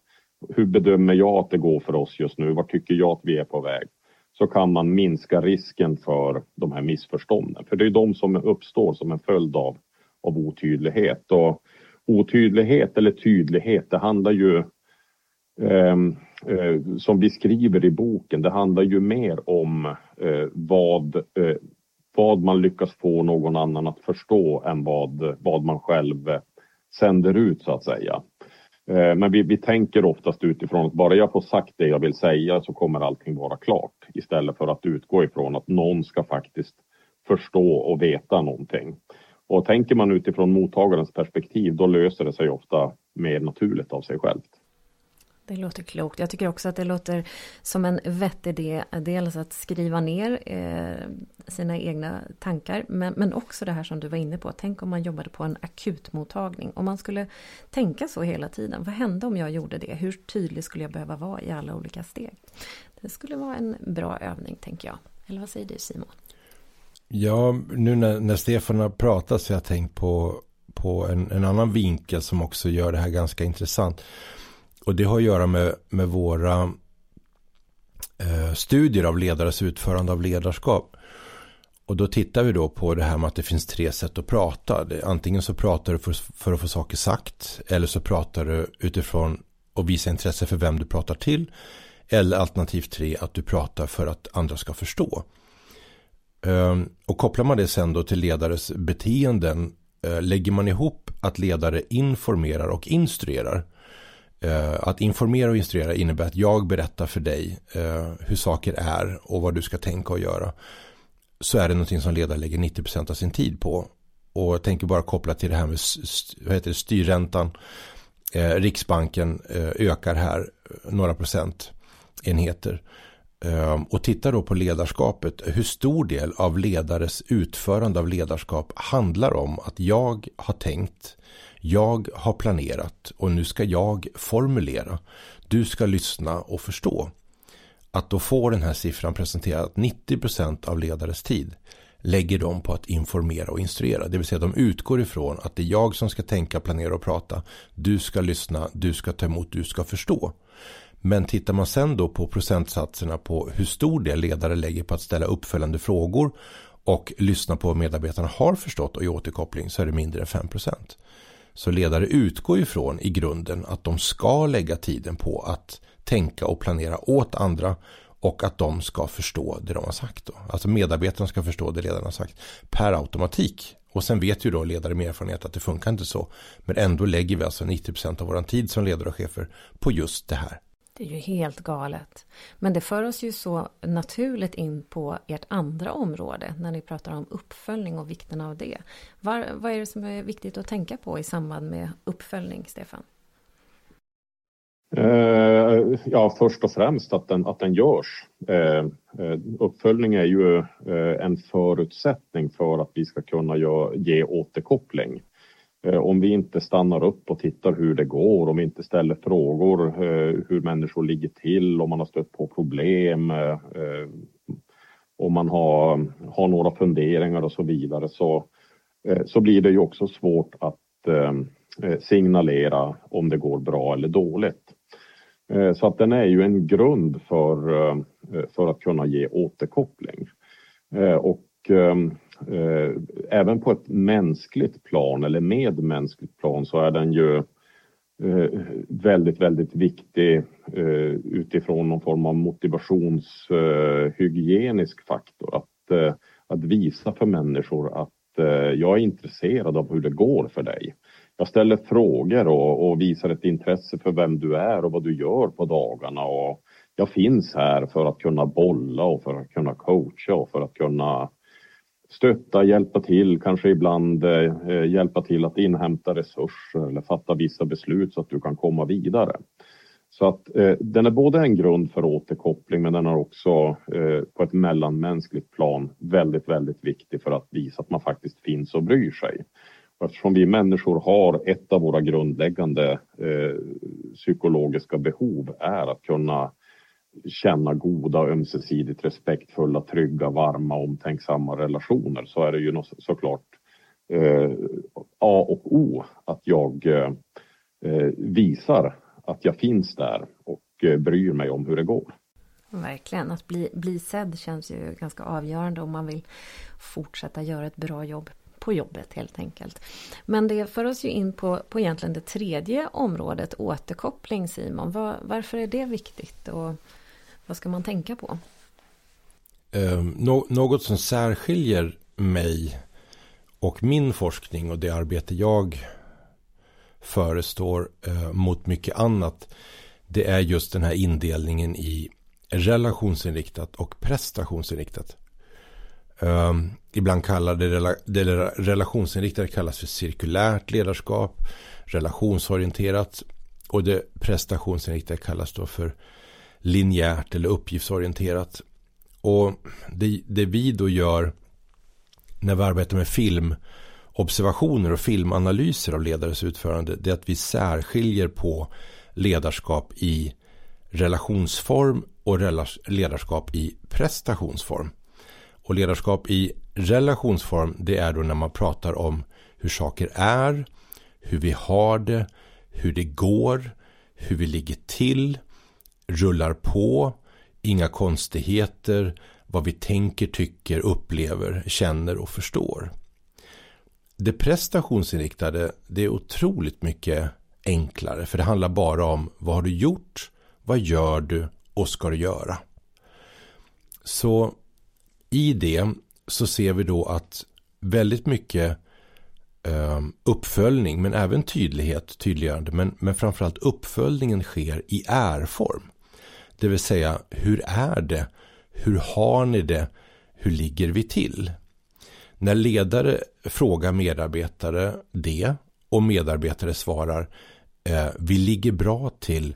C: hur bedömer jag att det går för oss just nu? Vad tycker jag att vi är på väg? Så kan man minska risken för de här missförstånden. För det är de som uppstår som en följd av, av otydlighet. Och otydlighet eller tydlighet, det handlar ju eh, eh, som vi skriver i boken, det handlar ju mer om eh, vad eh, vad man lyckas få någon annan att förstå än vad, vad man själv sänder ut så att säga. Eh, men vi, vi tänker oftast utifrån att bara jag får sagt det jag vill säga så kommer allting vara klart. Istället för att utgå ifrån att någon ska faktiskt förstå och veta någonting. Och tänker man utifrån mottagarens perspektiv då löser det sig ofta mer naturligt av sig självt.
A: Det låter klokt. Jag tycker också att det låter som en vettig idé. Dels att skriva ner eh, sina egna tankar. Men, men också det här som du var inne på. Tänk om man jobbade på en akutmottagning. Om man skulle tänka så hela tiden. Vad hände om jag gjorde det? Hur tydlig skulle jag behöva vara i alla olika steg? Det skulle vara en bra övning tänker jag. Eller vad säger du Simon?
B: Ja, nu när, när Stefan har pratat så har jag tänkt på, på en, en annan vinkel som också gör det här ganska intressant. Och det har att göra med, med våra eh, studier av ledares utförande av ledarskap. Och då tittar vi då på det här med att det finns tre sätt att prata. Det, antingen så pratar du för, för att få saker sagt. Eller så pratar du utifrån och visa intresse för vem du pratar till. Eller alternativ tre att du pratar för att andra ska förstå. Ehm, och kopplar man det sen då till ledares beteenden. Eh, lägger man ihop att ledare informerar och instruerar. Eh, att informera och instruera innebär att jag berättar för dig eh, hur saker är och vad du ska tänka och göra. Så är det någonting som ledare lägger 90% av sin tid på. Och jag tänker bara koppla till det här med vad heter det, styrräntan. Eh, Riksbanken ökar här några procentenheter. Ehm, och titta då på ledarskapet. Hur stor del av ledares utförande av ledarskap handlar om att jag har tänkt jag har planerat och nu ska jag formulera. Du ska lyssna och förstå. Att då få den här siffran presenterad att 90% av ledares tid lägger de på att informera och instruera. Det vill säga de utgår ifrån att det är jag som ska tänka, planera och prata. Du ska lyssna, du ska ta emot, du ska förstå. Men tittar man sen då på procentsatserna på hur stor del ledare lägger på att ställa uppföljande frågor och lyssna på vad medarbetarna har förstått och i återkoppling så är det mindre än 5%. Så ledare utgår ifrån i grunden att de ska lägga tiden på att tänka och planera åt andra och att de ska förstå det de har sagt. Då. Alltså medarbetarna ska förstå det ledarna har sagt per automatik. Och sen vet ju då ledare med erfarenhet att det funkar inte så. Men ändå lägger vi alltså 90% av vår tid som ledare och chefer på just det här.
A: Det är ju helt galet. Men det för oss ju så naturligt in på ert andra område när ni pratar om uppföljning och vikten av det. Var, vad är det som är viktigt att tänka på i samband med uppföljning, Stefan?
C: Eh, ja, först och främst att den, att den görs. Eh, eh uppföljning är ju eh, en förutsättning för att vi ska kunna ge återkoppling. Eh, om vi inte stannar upp och tittar hur det går, om vi inte ställer frågor eh, hur människor ligger till, om man har stött på problem, eh, om man har, har några funderingar och så vidare så, så blir det ju också svårt att signalera om det går bra eller dåligt. Så att den är ju en grund för, för att kunna ge återkoppling. Eh, även på ett mänskligt plan eller medmänskligt plan så är den ju eh, väldigt, väldigt viktig eh, utifrån någon form av motivationshygienisk eh, faktor. Att, att visa för människor att jag är intresserad av hur det går för dig jag ställer frågor och, och, visar ett intresse för vem du är och vad du gör på dagarna. Och jag finns här för att kunna bolla och för att kunna coacha och för att kunna stötta, hjälpa till, kanske ibland eh, hjälpa till att inhämta resurser eller fatta vissa beslut så att du kan komma vidare. Så att eh, den är både en grund för återkoppling men den är också eh, på ett mellanmänskligt plan väldigt, väldigt viktig för att visa att man faktiskt finns och bryr sig. Eftersom vi människor har ett av våra grundläggande eh, psykologiska behov är att kunna känna goda, ömsesidigt respektfulla, trygga, varma, omtänksamma relationer så är det ju såklart eh, A och O att jag eh, visar att jag finns där och eh, bryr mig om hur det går.
A: Verkligen, att bli, bli sedd känns ju ganska avgörande om man vill fortsätta göra ett bra jobb på jobbet helt enkelt. Men det för oss ju in på, på egentligen det tredje området, återkoppling Simon. Var, varför är det viktigt och vad ska man tänka på?
B: Eh, något som särskiljer mig och min forskning och det arbete jag förestår eh, mot mycket annat. Det är just den här indelningen i relationsinriktat och prestationsinriktat. Um, ibland kallar det, det relationsinriktade kallas för cirkulärt ledarskap, relationsorienterat och det prestationsinriktade kallas då för linjärt eller uppgiftsorienterat. Och det, det vi då gör när vi arbetar med filmobservationer och filmanalyser av ledares utförande det är att vi särskiljer på ledarskap i relationsform och ledarskap i prestationsform. Och ledarskap i relationsform det är då när man pratar om hur saker är, hur vi har det, hur det går, hur vi ligger till, rullar på, inga konstigheter, vad vi tänker, tycker, upplever, känner och förstår. Det prestationsinriktade det är otroligt mycket enklare för det handlar bara om vad har du gjort, vad gör du och ska du göra. Så i det så ser vi då att väldigt mycket ehm, uppföljning men även tydlighet, tydliggörande men, men framförallt uppföljningen sker i är-form. Det vill säga hur är det? Hur har ni det? Hur ligger vi till? När ledare frågar medarbetare det och medarbetare svarar eh, vi ligger bra till,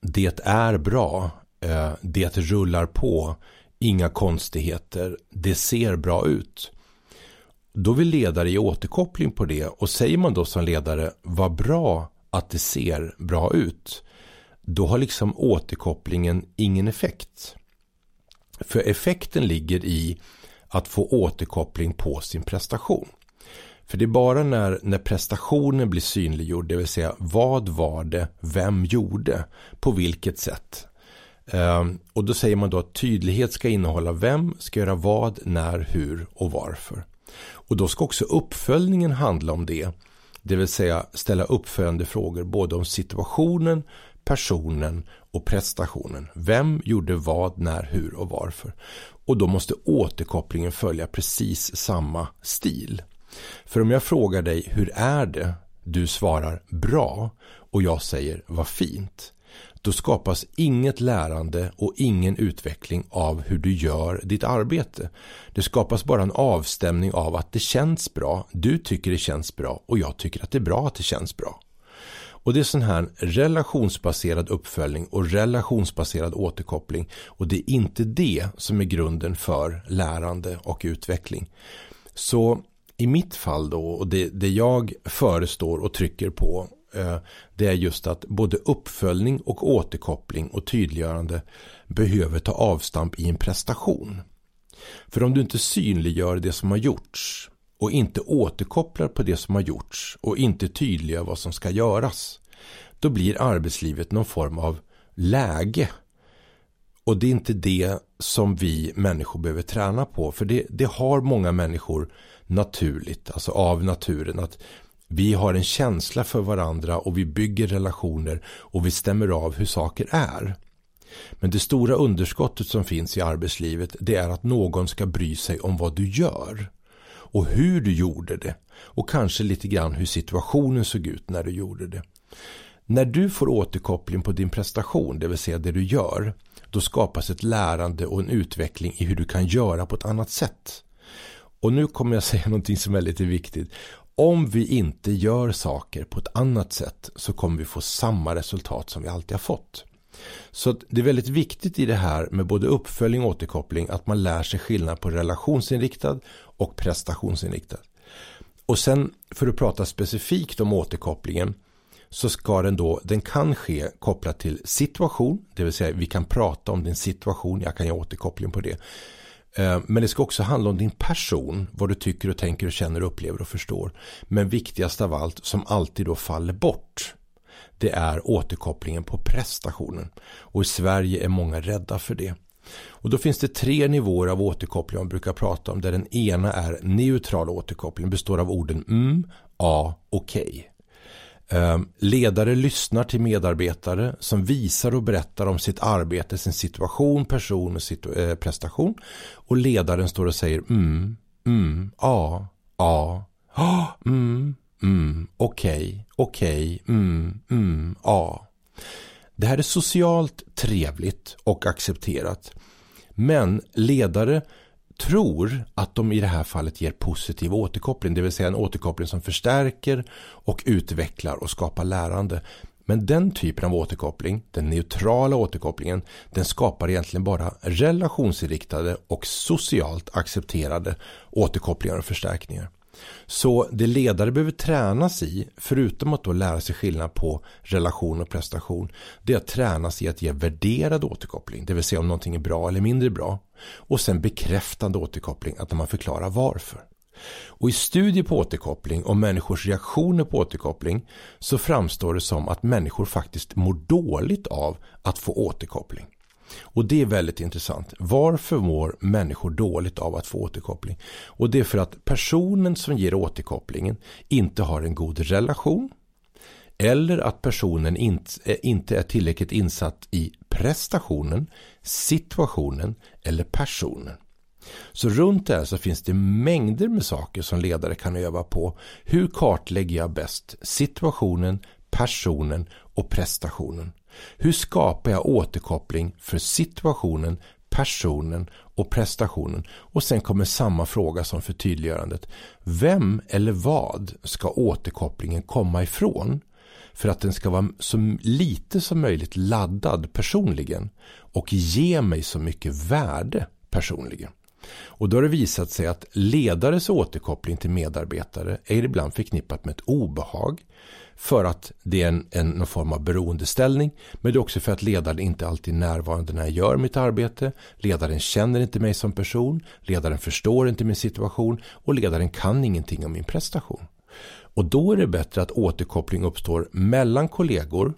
B: det är bra, eh, det rullar på, inga konstigheter, det ser bra ut. Då vill ledare ge återkoppling på det och säger man då som ledare vad bra att det ser bra ut. Då har liksom återkopplingen ingen effekt. För effekten ligger i att få återkoppling på sin prestation. För det är bara när, när prestationen blir synliggjord, det vill säga vad var det, vem gjorde, på vilket sätt, Ehm, och då säger man då att tydlighet ska innehålla vem ska göra vad, när, hur och varför. Och då ska också uppföljningen handla om det. Det vill säga ställa uppföljande frågor både om situationen, personen och prestationen. Vem gjorde vad, när, hur och varför. Och då måste återkopplingen följa precis samma stil. För om jag frågar dig hur är det? Du svarar bra och jag säger vad fint. Då skapas inget lärande och ingen utveckling av hur du gör ditt arbete. Det skapas bara en avstämning av att det känns bra, du tycker det känns bra och jag tycker att det är bra att det känns bra. Och det är sån här relationsbaserad uppföljning och relationsbaserad återkoppling. Och det är inte det som är grunden för lärande och utveckling. Så i mitt fall då, och det, det jag förestår och trycker på, eh, det är just att både uppföljning och återkoppling och tydliggörande behöver ta avstamp i en prestation. För om du inte synliggör det som har gjorts och inte återkopplar på det som har gjorts och inte tydliggör vad som ska göras. Då blir arbetslivet någon form av läge. Och det är inte det som vi människor behöver träna på. För det, det har många människor naturligt, alltså av naturen. Att vi har en känsla för varandra och vi bygger relationer och vi stämmer av hur saker är. Men det stora underskottet som finns i arbetslivet det är att någon ska bry sig om vad du gör och hur du gjorde det och kanske lite grann hur situationen såg ut när du gjorde det. När du får återkoppling på din prestation, det vill säga det du gör, då skapas ett lärande och en utveckling i hur du kan göra på ett annat sätt. Och nu kommer jag säga [laughs] någonting som är lite viktigt. Om vi inte gör saker på ett annat sätt så kommer vi få samma resultat som vi alltid har fått. Så det är väldigt viktigt i det här med både uppföljning och återkoppling att man lär sig skillnad på relationsinriktad och prestationsinriktad. Och sen för att prata specifikt om återkopplingen så ska den då, den kan ske kopplat till situation, det vill säga vi kan prata om din situation, jag kan ge återkoppling på det. Eh, men det ska också handla om din person, vad du tycker och tänker och känner och upplever och förstår. Men viktigast av allt, som alltid då faller bort, det är återkopplingen på prestationen. Och i Sverige är många rädda för det. Och då finns det tre nivåer av återkoppling man brukar prata om. Där den ena är neutral återkoppling. Består av orden mm, ja, okej. Ehm, okay. Ledare lyssnar till medarbetare som visar och berättar om sitt arbete, sin situation, person och situ eh, prestation. Och ledaren står och säger mm, mm, ja, ja, [gasps] mm, mm, okej, okej, mm, mm, ja. Det här är socialt trevligt och accepterat. Men ledare tror att de i det här fallet ger positiv återkoppling, det vill säga en återkoppling som förstärker och utvecklar och skapar lärande. Men den typen av återkoppling, den neutrala återkopplingen, den skapar egentligen bara relationsinriktade och socialt accepterade återkopplingar och förstärkningar. Så det ledare behöver tränas i, förutom att då lära sig skillnad på relation och prestation, det är att tränas i att ge värderad återkoppling, det vill säga om någonting är bra eller mindre bra. Och sen bekräftande återkoppling, att man förklarar varför. Och i studier på återkoppling och människors reaktioner på återkoppling så framstår det som att människor faktiskt mår dåligt av att få återkoppling. Och det är väldigt intressant. Varför mår människor dåligt av att få återkoppling? Och det är för att personen som ger återkopplingen inte har en god relation. Eller att personen eh, inte är tillräckligt insatt i prestationen, situationen eller personen. Så runt det här så finns det mängder med saker som ledare kan öva på. Hur kartlägger jag bäst situationen, personen och prestationen? Hur skapar jag återkoppling för situationen, personen och prestationen? Och sen kommer samma fråga som för tydliggörandet. Vem eller vad ska återkopplingen komma ifrån? För att den ska vara så lite som möjligt laddad personligen och ge mig så mycket värde personligen. Och då har det visat sig att ledares återkoppling till medarbetare är ibland förknippat med ett obehag. För att det är en, en någon form av beroendeställning. Men det är också för att ledaren inte alltid är närvarande när jag gör mitt arbete. Ledaren känner inte mig som person. Ledaren förstår inte min situation. Och ledaren kan ingenting om min prestation. Och då är det bättre att återkoppling uppstår mellan kollegor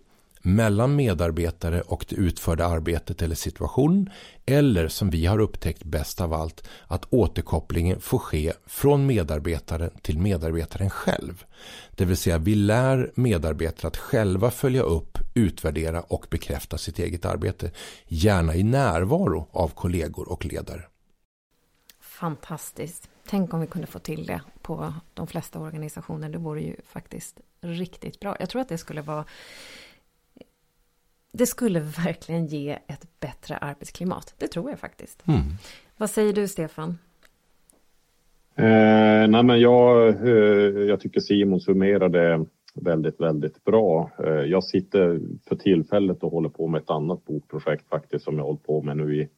B: mellan medarbetare och det utförda arbetet eller situationen eller som vi har upptäckt bäst av allt att återkopplingen får ske från medarbetaren till medarbetaren själv. Det vill säga vi lär medarbetare att själva följa upp, utvärdera och bekräfta sitt eget arbete. Gärna i närvaro av kollegor och ledare.
A: Fantastiskt. Tänk om vi kunde få till det på de flesta organisationer. Det vore ju faktiskt riktigt bra. Jag tror att det skulle vara det skulle [laughs] verkligen ge ett bättre arbetsklimat. Det tror jag faktiskt. Mm. Vad säger du, Stefan?
C: Eh, nej men jag, eh, jag tycker Simon summerade väldigt, väldigt bra. Eh, jag sitter för tillfället och håller på med ett annat bokprojekt faktiskt som jag hållit på med nu i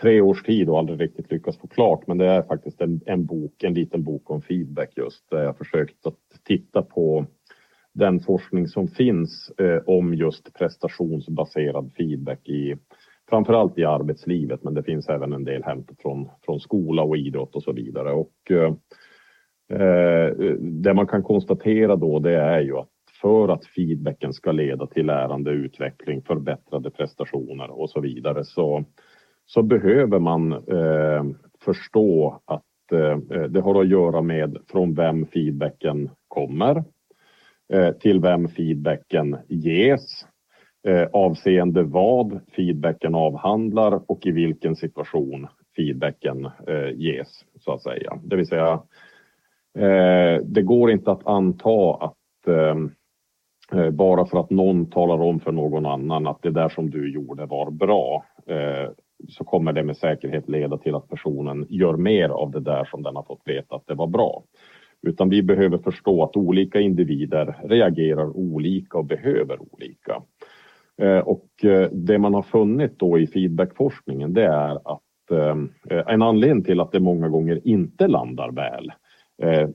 C: tre års tid och aldrig riktigt lyckats få klart. Men det är faktiskt en, en bok, en liten bok om feedback just där jag försökt att titta på den forskning som finns eh, om just prestationsbaserad feedback i framförallt i arbetslivet, men det finns även en del hämtat från, från skola och idrott och så vidare. Och, eh, eh, det man kan konstatera då det är ju att för att feedbacken ska leda till lärande, utveckling, förbättrade prestationer och så vidare så, så behöver man eh, förstå att eh, eh det har att göra med från vem feedbacken kommer, Eh, till vem feedbacken ges, eh, avseende vad feedbacken avhandlar och i vilken situation feedbacken eh, ges så att säga. Det vill säga, det går inte att anta att bara för att någon talar om för någon annan att det där som du gjorde var bra så kommer det med säkerhet leda till att personen gör mer av det där som den har fått veta att det var bra. Utan vi behöver förstå att olika individer reagerar olika och behöver olika. Eh, och eh, det man har funnit då i feedbackforskningen det är att eh, en anledning till att det många gånger inte landar väl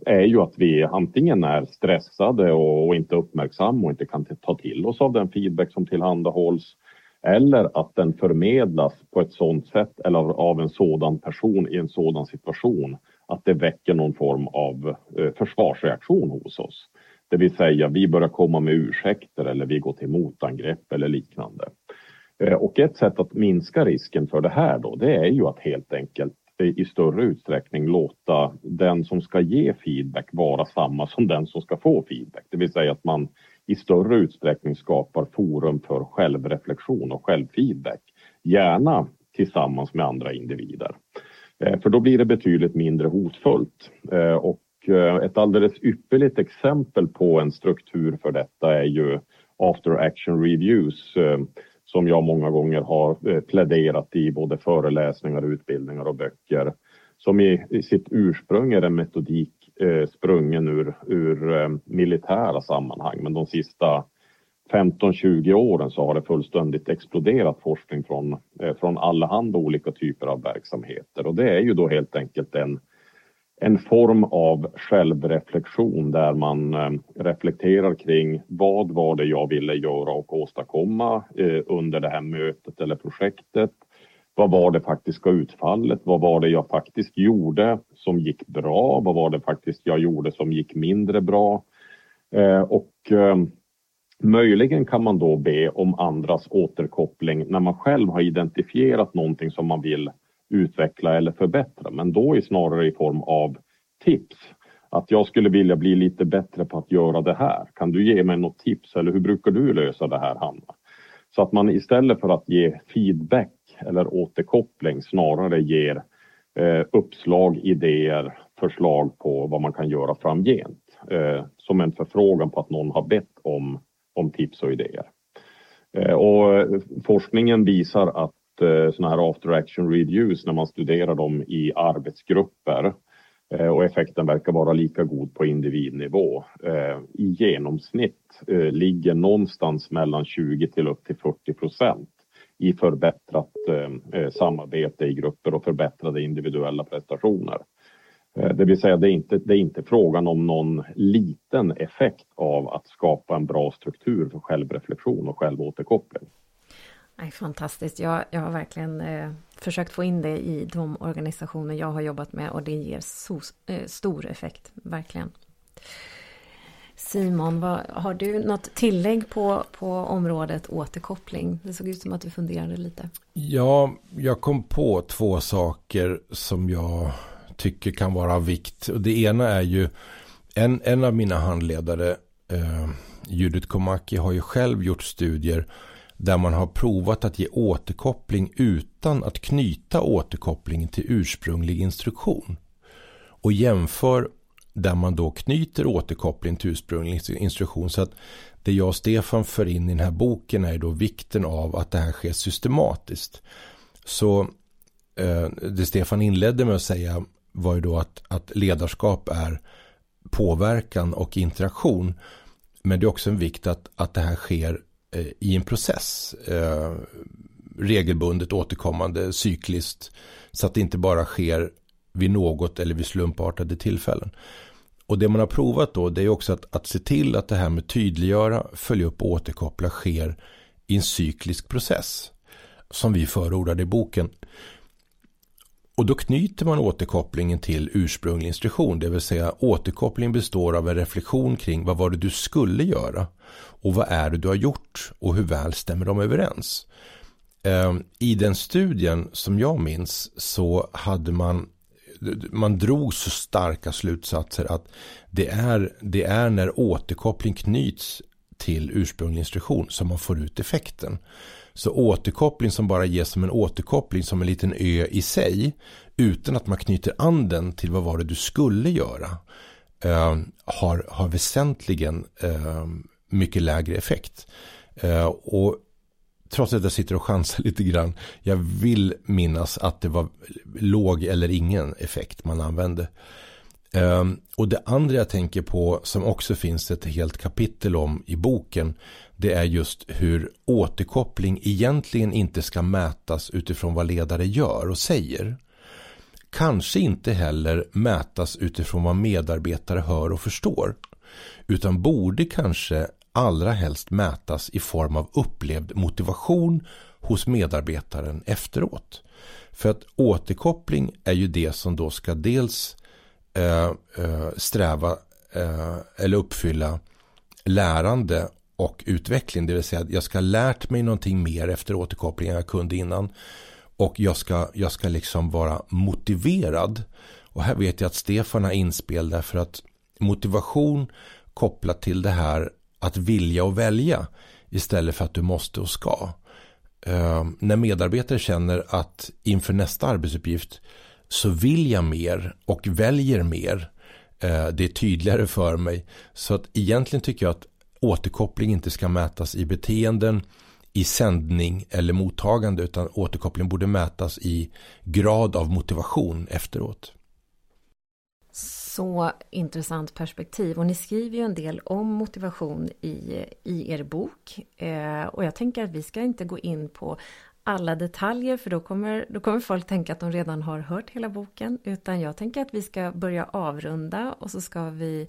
C: är ju att vi antingen är stressade och inte uppmärksamma och inte kan ta till oss av den feedback som tillhandahålls eller att den förmedlas på ett sådant sätt eller av en sådan person i en sådan situation att det väcker någon form av eh, försvarsreaktion hos oss. Det vill säga vi börjar komma med ursäkter eller vi går till motangrepp eller liknande. Eh, och ett sätt att minska risken för det här då, det är ju att helt enkelt eh, i större utsträckning låta den som ska ge feedback vara samma som den som ska få feedback. Det vill säga att man i större utsträckning skapar forum för självreflektion och självfeedback. Gärna tillsammans med andra individer. Eh, för då blir det betydligt mindre hotfullt. Eh, och eh, ett alldeles ypperligt exempel på en struktur för detta är ju after action reviews som jag många gånger har pläderat i både föreläsningar, utbildningar och böcker. Som i, sitt ursprung är en metodik sprungen ur, ur militära sammanhang men de sista 15-20 åren så har det fullständigt exploderat forskning från, eh, från allehanda olika typer av verksamheter och det är ju då helt enkelt en en form av självreflektion där man eh, reflekterar kring vad var det jag ville göra och åstadkomma eh, under det här mötet eller projektet. Vad var det faktiska utfallet? Vad var det jag faktiskt gjorde som gick bra? Vad var det faktiskt jag gjorde som gick mindre bra? Och möjligen kan man då be om andras återkoppling när man själv har identifierat någonting som man vill utveckla eller förbättra, men då är snarare i form av tips. Att jag skulle vilja bli lite bättre på att göra det här. Kan du ge mig något tips eller hur brukar du lösa det här Hanna? Så att man istället för att ge feedback eller återkoppling snarare ger eh, uppslag, idéer, förslag på vad man kan göra framgent. Eh, som en förfrågan på att någon har bett om, om tips och idéer. Eh, och forskningen visar att eh, sådana här after action reviews när man studerar dem i arbetsgrupper eh, och effekten verkar vara lika god på individnivå. I genomsnitt ligger någonstans mellan 20 till upp till 40 procent i förbättrat samarbete i grupper och förbättrade individuella prestationer. Det vill säga det är, inte, det är inte frågan om någon liten effekt av att skapa en bra struktur för självreflektion och självåterkoppling.
A: Nej, fantastiskt. Jag, jag har verkligen eh, försökt få in det i de organisationer jag har jobbat med och det ger so, eh, stor effekt, verkligen. Simon, vad, har du något tillägg på, på området återkoppling? Det såg ut som att du funderade lite.
B: Ja, jag kom på två saker som jag tycker kan vara av vikt. det ena är ju en, en av mina handledare, eh, Judith Komaki, har ju själv gjort studier där man har provat att ge återkoppling utan att knyta återkopplingen till ursprunglig instruktion. Och jämför där man då knyter återkoppling till ursprunglig instruktion. Så att det jag och Stefan för in i den här boken är då vikten av att det här sker systematiskt. Så eh, det Stefan inledde med att säga var ju då att, att ledarskap är påverkan och interaktion. Men det är också en vikt att, att det här sker eh, i en process. Eh, regelbundet återkommande, cykliskt. Så att det inte bara sker vid något eller vid slumpartade tillfällen. Och det man har provat då det är också att, att se till att det här med tydliggöra, följa upp och återkoppla sker i en cyklisk process. Som vi förordade i boken. Och då knyter man återkopplingen till ursprunglig instruktion. Det vill säga återkoppling består av en reflektion kring vad var det du skulle göra. Och vad är det du har gjort och hur väl stämmer de överens. Ehm, I den studien som jag minns så hade man man drog så starka slutsatser att det är, det är när återkoppling knyts till ursprunglig instruktion som man får ut effekten. Så återkoppling som bara ges som en återkoppling som en liten ö i sig utan att man knyter an den till vad var det du skulle göra eh, har, har väsentligen eh, mycket lägre effekt. Eh, och trots att jag sitter och chansar [laughs] lite grann. Jag vill minnas att det var låg eller ingen effekt man använde. Um, och det andra jag tänker på som också finns ett helt kapitel om i boken. Det är just hur återkoppling egentligen inte ska mätas utifrån vad ledare gör och säger. Kanske inte heller mätas utifrån vad medarbetare hör och förstår. Utan borde kanske allra helst mätas i form av upplevd motivation hos medarbetaren efteråt. För att återkoppling är ju det som då ska dels eh, eh, sträva eh, eller uppfylla lärande och utveckling. Det vill säga att jag ska ha lärt mig någonting mer efter återkopplingen jag kunde innan. Och jag ska, jag ska liksom vara motiverad. Och här vet jag att Stefan har inspel därför att motivation kopplat till det här att vilja och välja istället för att du måste och ska. Uh, när medarbetare känner att inför nästa arbetsuppgift så vill jag mer och väljer mer. Uh, det är tydligare för mig. Så att egentligen tycker jag att återkoppling inte ska mätas i beteenden, i sändning eller mottagande utan återkoppling borde mätas i grad av motivation efteråt
A: så intressant perspektiv och ni skriver ju en del om motivation i, i er bok. Eh, och jag tänker att vi ska inte gå in på alla detaljer för då kommer, då kommer folk tänka att de redan har hört hela boken. Utan jag tänker att vi ska börja avrunda och så ska vi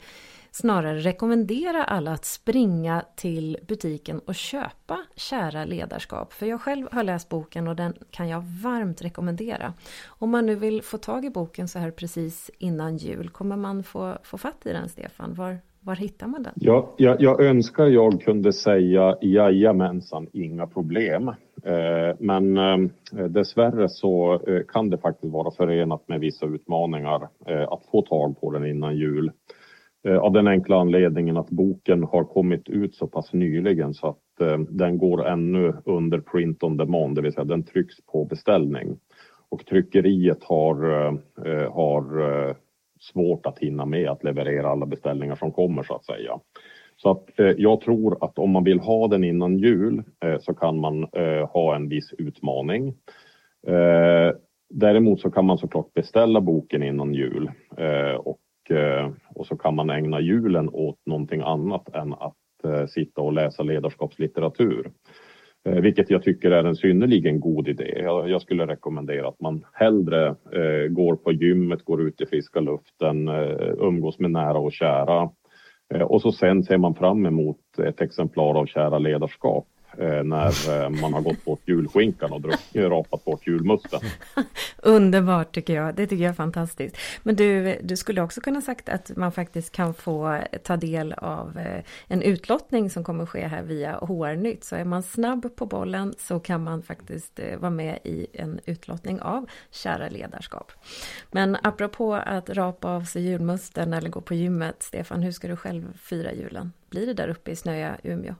A: snarare rekommendera alla att springa till butiken och köpa Kära ledarskap. För jag själv har läst boken och den kan jag varmt rekommendera. Om man nu vill få tag i boken så här precis innan jul, kommer man få, få fatt i den Stefan? Var, var hittar man den?
C: Ja, jag, jag önskar jag kunde säga jajamensan, inga problem. Eh, men eh, dessvärre så eh, kan det faktiskt vara förenat med vissa utmaningar eh, att få tag på den innan jul. Eh, av den enkla anledningen att boken har kommit ut så pass nyligen så att eh, den går ännu under print on demand, det vill säga den trycks på beställning. Och tryckeriet har, eh, har svårt att hinna med att leverera alla beställningar som kommer så att säga. Så att jag tror att om man vill ha den innan jul så kan man ha en viss utmaning. Däremot så kan man såklart beställa boken innan jul och Eh, och så kan man ägna julen åt någonting annat än att eh, sitta och läsa ledarskapslitteratur. Eh, vilket jag tycker är en synnerligen god idé. Jag, skulle rekommendera att man hellre går på gymmet, går ut i friska luften, umgås med nära och kära. och så sen ser man fram emot ett exemplar av Kära ledarskap Eh, när eh, man har gått bort julskinkan och druckit, rapat bort julmusten. [laughs]
A: Underbart tycker jag, det tycker jag är fantastiskt. Men du, du skulle också kunna sagt att man faktiskt kan få ta del av eh, en utlottning som kommer ske här via HR-nytt. Så är man snabb på bollen så kan man faktiskt eh, vara med i en utlottning av Kära ledarskap. Men apropå att rapa av sig julmusten eller gå på gymmet, Stefan, hur ska du själv fira julen? Blir det där uppe i snöiga Umeå?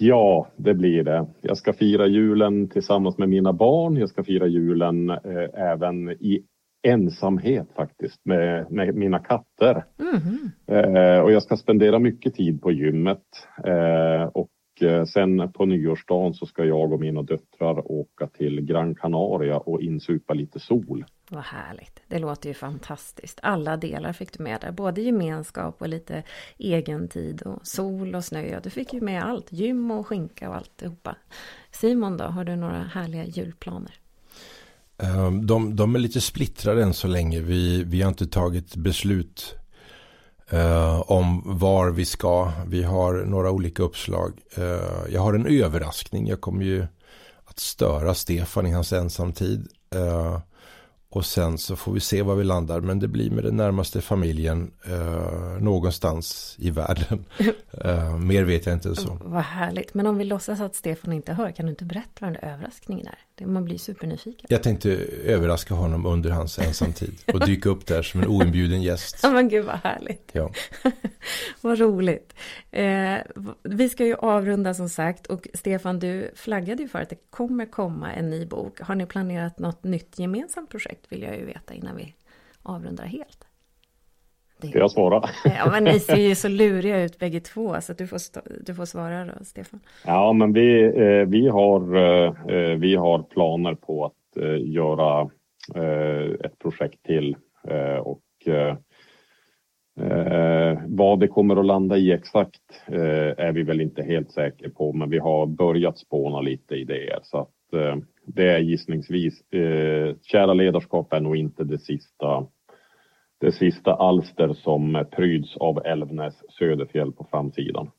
C: Ja, det blir det. Jag ska fira julen tillsammans med mina barn. Jag ska fira julen eh, även i ensamhet faktiskt med, med mina katter. Mm. Eh, och jag ska spendera mycket tid på gymmet. Eh, och sen på nyårsdagen så ska jag och mina döttrar åka till Gran Canaria och insupa lite sol.
A: Vad härligt. Det låter ju fantastiskt. Alla delar fick du med där. Både gemenskap och lite egen tid och sol och snö. Du fick ju med allt. Gym och skinka och alltihopa. Simon då, har du några härliga julplaner?
B: Ehm, de, de är lite splittrade än så länge. Vi, vi har inte tagit beslut eh, om var vi ska. Vi har några olika uppslag. Eh, jag har en överraskning. Jag kommer ju att störa Stefan i hans ensamtid. Eh, och sen så får vi se var vi landar. Men det blir med den närmaste familjen eh, någonstans i världen. [laughs] eh, mer vet jag inte så.
A: Vad härligt. Men om vi låtsas att Stefan inte hör. Kan du inte berätta vad den där överraskningen är? Man blir supernyfiken.
B: Jag tänkte överraska honom under hans ensamtid. Och dyka upp där som en oinbjuden gäst.
A: Ja men gud vad härligt.
B: Ja. [laughs]
A: vad roligt. Eh, vi ska ju avrunda som sagt. Och Stefan du flaggade ju för att det kommer komma en ny bok. Har ni planerat något nytt gemensamt projekt? Projekt vill jag ju veta innan vi avrundar helt.
C: Det... Ska jag svara?
A: Ja, men ni ser ju så luriga ut bägge två, så du får, du får svara då, Stefan.
C: Ja, men vi, eh, vi, har, eh, vi har planer på att eh, göra ett projekt till och vad det kommer att landa i exakt är vi väl inte helt säkra på, men vi har börjat spåna lite idéer så att Eh, det är gissningsvis, eh, kära ledarskap är nog inte det sista, det sista alster som pryds av Älvnäs Söderfjäll på framsidan.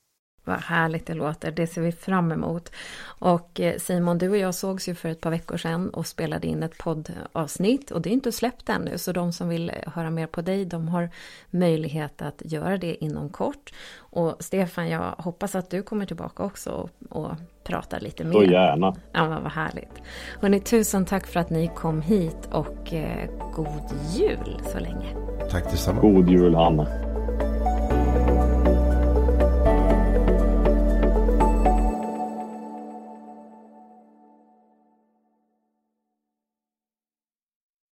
A: Vad härligt det låter, det ser vi fram emot. Och eh, Simon, du och jag sågs ju för ett par veckor sedan och spelade in ett poddavsnitt och det är inte släppt ännu, så de som vill höra mer på dig, de har möjlighet att göra det inom kort. Och Stefan, jag hoppas att du kommer tillbaka också och, och pratar lite mer. Så
C: gärna.
A: Ja, men vad härligt. Hörrni, tusen tack för att ni kom hit och eh, god jul så länge.
B: Tack detsamma.
C: God jul, Hanna.